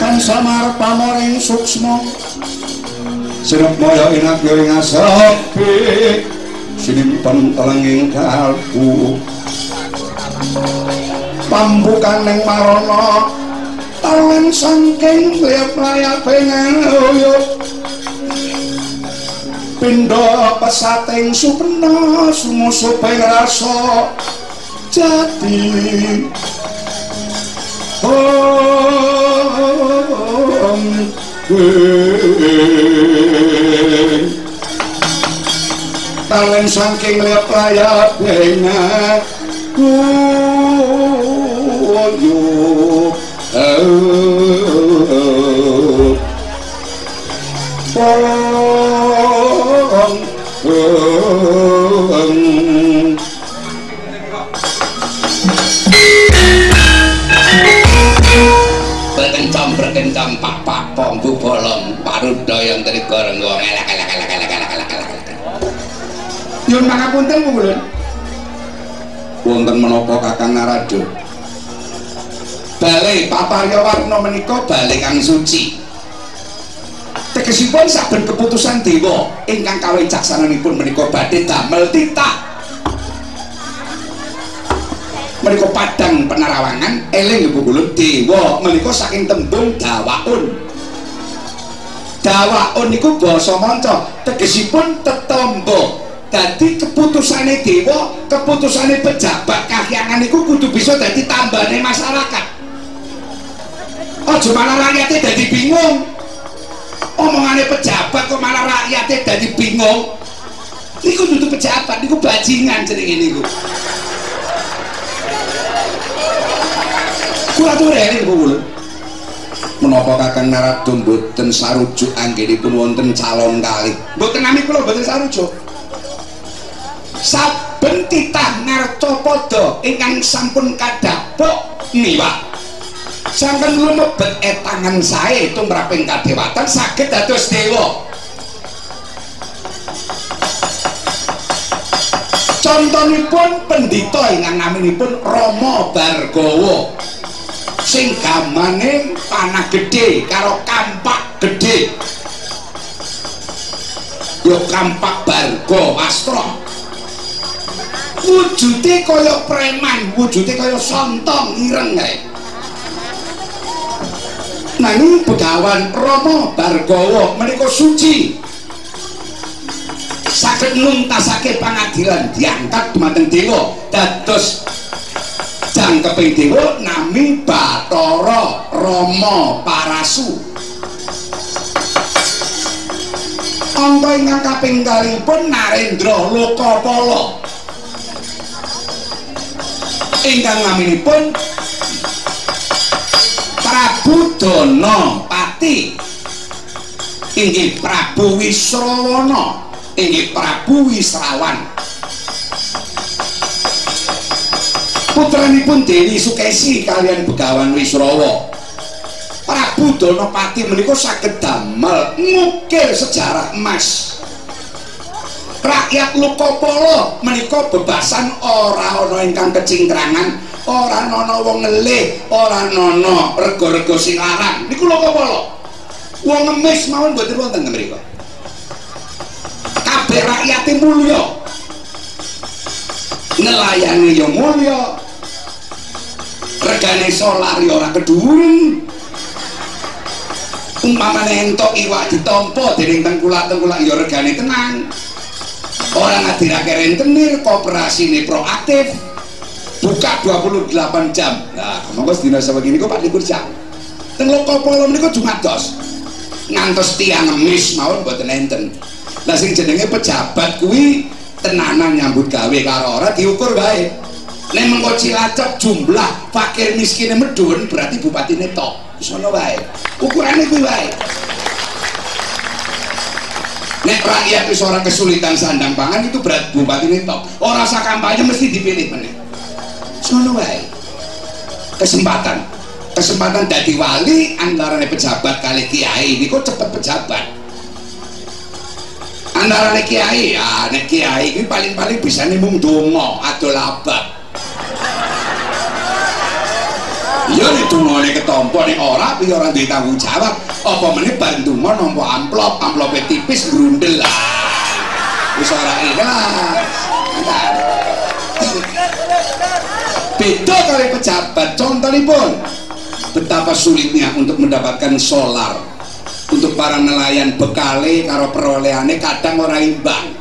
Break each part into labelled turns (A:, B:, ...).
A: kan samar pamoring suksmo sirep moyo inak yo ing asepi sinimpen telenging kalbu pambukaning marana. Talen saking liyep layak pengen yo pindha pesating supena sumusup ing rasa. Jati om. Talen saking liap layak pengen uyuk
B: berkencang berkencang pak pak pong bu bolong parudo yang dari goreng gong elak elak elak elak elak elak elak
A: yun pangapunten Bu Ulun wonten menapa Kakang Narado
B: bale paparya warna menika bale kang suci. Tegesipun saben keputusan dewa ingkang kawicaksananipun menika badhe damel titah menika padang penarawangan eling ibu kula dewa. Menika saking tembung dawaun. Dawaun niku basa manca. Tegesipun tetombo dadi keputusane dewa keputusane pejabat kahyangan niku kudu bisa dadi tambane masyarakat. Aja malah rakyatnya dadi bingung. Omongane pejabat kok malah rakyatnya dadi bingung. Niku dudu pejabat niku bajingan jenenge niku kula rene Bu Wulun
A: menapa Kakang Narado mboten sarujuk anggenipun wonten calon kali?
B: Mboten nami kula mboten sarujuk. Saben titah narcapada ingkang sampun kadhapuk niwak sampun lumebet etangan sae tumraping kadewatan saged dados dewa. Contonipun pendhita ingkang naminipun Rama Bargawa sing gamane panah gedhe karo kampak gedhe. Yo kampak barga wastra wujude kaya preman wujude kaya sontong ireng kae nanging begawan Rama Bargawa menika suci. Saged nuntasake pangadilan diangkat dumateng dewa dados jangkeping dewa nami Bathara Rama Parasu. Angka ingkang kaping kalipun Narendra Lokapala. Ingkang naminipun Prabu Danapati. Inggih Prabu Wisrawana inggih Prabu Wisrawan putranipun Dewi Sukesi kalian Begawan Wisrawa Prabu Danapati menika saged damel ngukir sejarah emas. Rakyat Lukapala menika bebasan ora ana ingkang kecingkrangan ora ana wong ngelih ora ana rega-rega sing larang. Niku Lukapala. Wong ngemis mawon mboten wonten mriku kabeh rakyate mulya. Nelayani ya mulya regane solari ora kedhuwung umpamane entuk iwak ditampa dening tengkulak-tengkulak ya regane tenang. Ora ngadirake rentenir kooperasine proaktif. Buka 28 jam. Nah monggo sedina sebegini kok 24 jam. Teng Lokapala menika jumados ngantos tiang ngemis mawon mboten enten. Lah sing jenenge pejabat kuwi tenanan nyambut gawe karo ora diukur bae nek mengko cilacap jumlah fakir miskinnya medun berarti bupati tok. Sono bae ukurane kuwi bae nek rakyat wis ora kesulitan sandang pangan itu berat bupati tok. Ora usah kampanye mesti dipilih meneh. Sono wae. Kesempatan. Kesempatan dadi wali antara pejabat kali kiai. Ini kok cepet pejabat? Antara kiai ya nek kiai ini paling-paling bisa mung dongo atau labak iya nih ora piye ora duwe tanggung jawab. Apa meneh bantu mo nampa amplop amplope tipis grundel lah wis ora ikhlas. Beda kali pejabat. Contohipun betapa sulitnya untuk mendapatkan solar. Untuk para nelayan bekale karo perolehane kadang ora imbang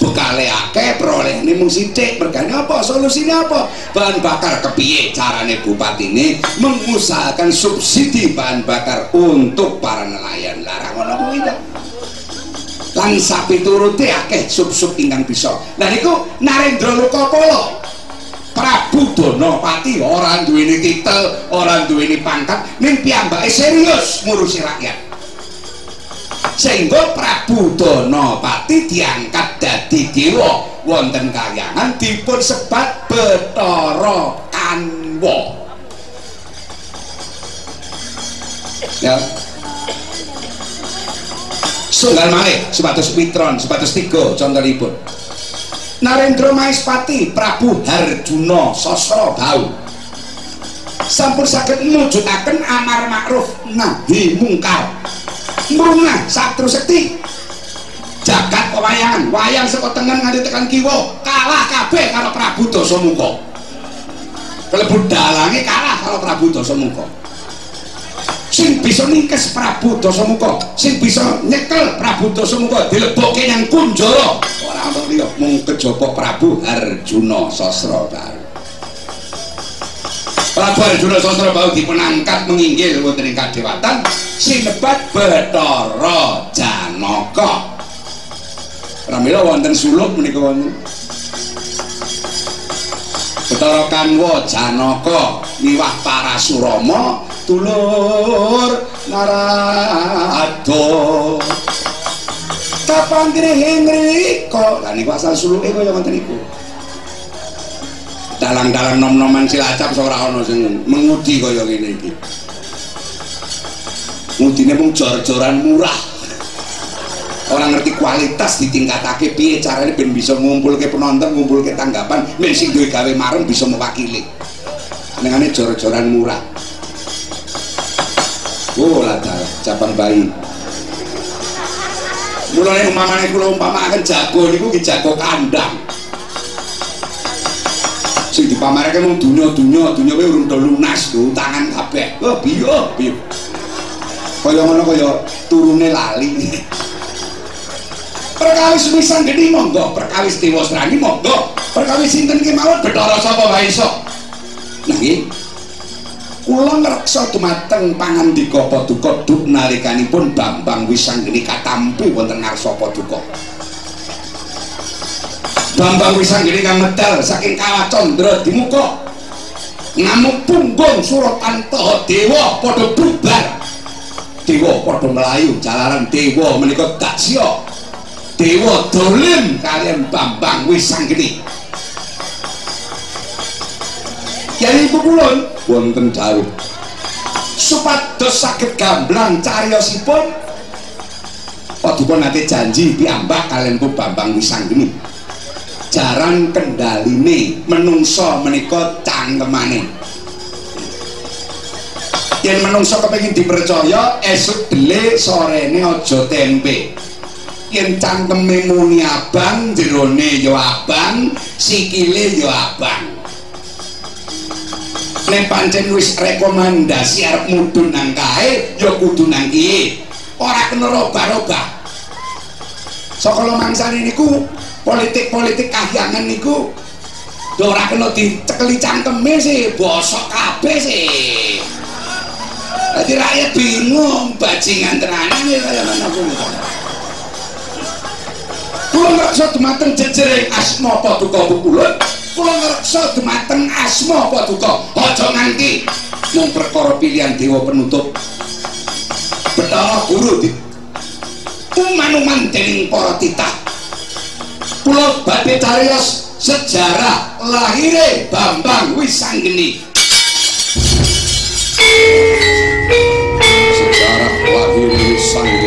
B: bekale akeh perolehane mung sithik. Mergane apa? Solusine apa? Bahan bakar kepiye carane bupati ini mengusahakan subsidi bahan bakar untuk para nelayan. Larang ngono kuwi lan sapi turuti akeh sub-sub ingkang bisa. Lah niku Narendra Lokapala. Prabu Donopati ora duweni titel ora duweni pangkat ning piyambake serius ngurusi rakyat sehingga Prabu Donopati diangkat dadi dewa. Wonten kayangan dipun sebat Betara Kanwa. Ya. Sunggal malih sebatas Witron sebatas tiga contohipun. Narendra Maespati Prabu Harjuna Sosro Bau. Sampun saged mujudaken amar makruf nahi mungkar mrunah satru sekti. Jagat pewayangan wayang saka tengen nganti tekan kiwa. Kalah kabeh karo Prabu Dasamuka kelebu dalange kalah karo Prabu Dasamuka sing bisa ningkes Prabu Dasamuka sing bisa nyekel Prabu Dasamuka dilebokke yang kunjara. Ora ana liya mung kejaba Prabu Arjuna Sasra Prabu Arjuna Sastra Bau dipunangkat menginggil wonten ing kadewatan sinebat Bathara Janaka. Pramila wonten suluk menika wonten. Bathara Kanwa Janaka miwah Parasurama tulur narada. Kapan grihing rika? Lah niku asal suluke kaya wonten niku. Dalang-dalang nom-noman silacap ora ana sing mengudi kaya ngene iki. Ngudine mung jor-joran murah. Orang ngerti kualitas ditingkatake piye carane ben bisa ngumpulke penonton, ngumpulke tanggapan, men sing duwe gawe marem bisa mewakili. Nengane jor-joran murah. Oh, lah cabang bayi. Mulane umpamane kula umpamaken jago niku ki jago kandang. Sing dipamerke mung dunya-dunya, dunya kuwi urung lunas, utangan kabeh. Oh, biyo, biyo. Kaya ngono kaya turune lali. Perkawis misang geni monggo, perkawis Dewa Srani monggo. Perkawis sinten ki mawon Bathara sapa wae iso. Nah iki kula ngreksa dumateng pangandika Paduka duk nalikanipun Bambang Wisanggeni katampi wonten ngarsa Paduka. Bambang Wisanggeni kang medal saking kawah Candra di muka ngamuk punggung Suratantaha dewa padha bubar. Dewa padha melayu jalaran dewa menika daksya dewa dolim kalian Bambang Wisanggeni Kyai Pukulun wonten dawuh. Supados saged gamblang cariyosipun Padupun nanti janji piambak kalian Bu Bambang Wisanggeni jaran kendaline menungso menika cangkemane. Yen menungso kepengin dipercaya esuk dele sorene aja tempe. Yen cangkeme muni abang jerone ya abang sikile ya abang. Nek pancen wis rekomendasi arep mudhun nang kae ya kudu nang kiye. Ora kena robah-robah saka so, mangsane niku politik-politik kahyangan niku ora kena dicekeli cangkeme sih bosok kabeh sih. Jadi rakyat bingung bajingan tenanan ya kaya mana pun Kula ngerasa dumateng jejering asma paduka bukulun Kula ngerasa dumateng asma paduka aja nganti mung perkara pilihan dewa penutup. Betara guru di uman-uman dening para titah kula badhe cariyos sejarah lahire Bambang Wisanggeni. Sejarah lahire Wisanggeni.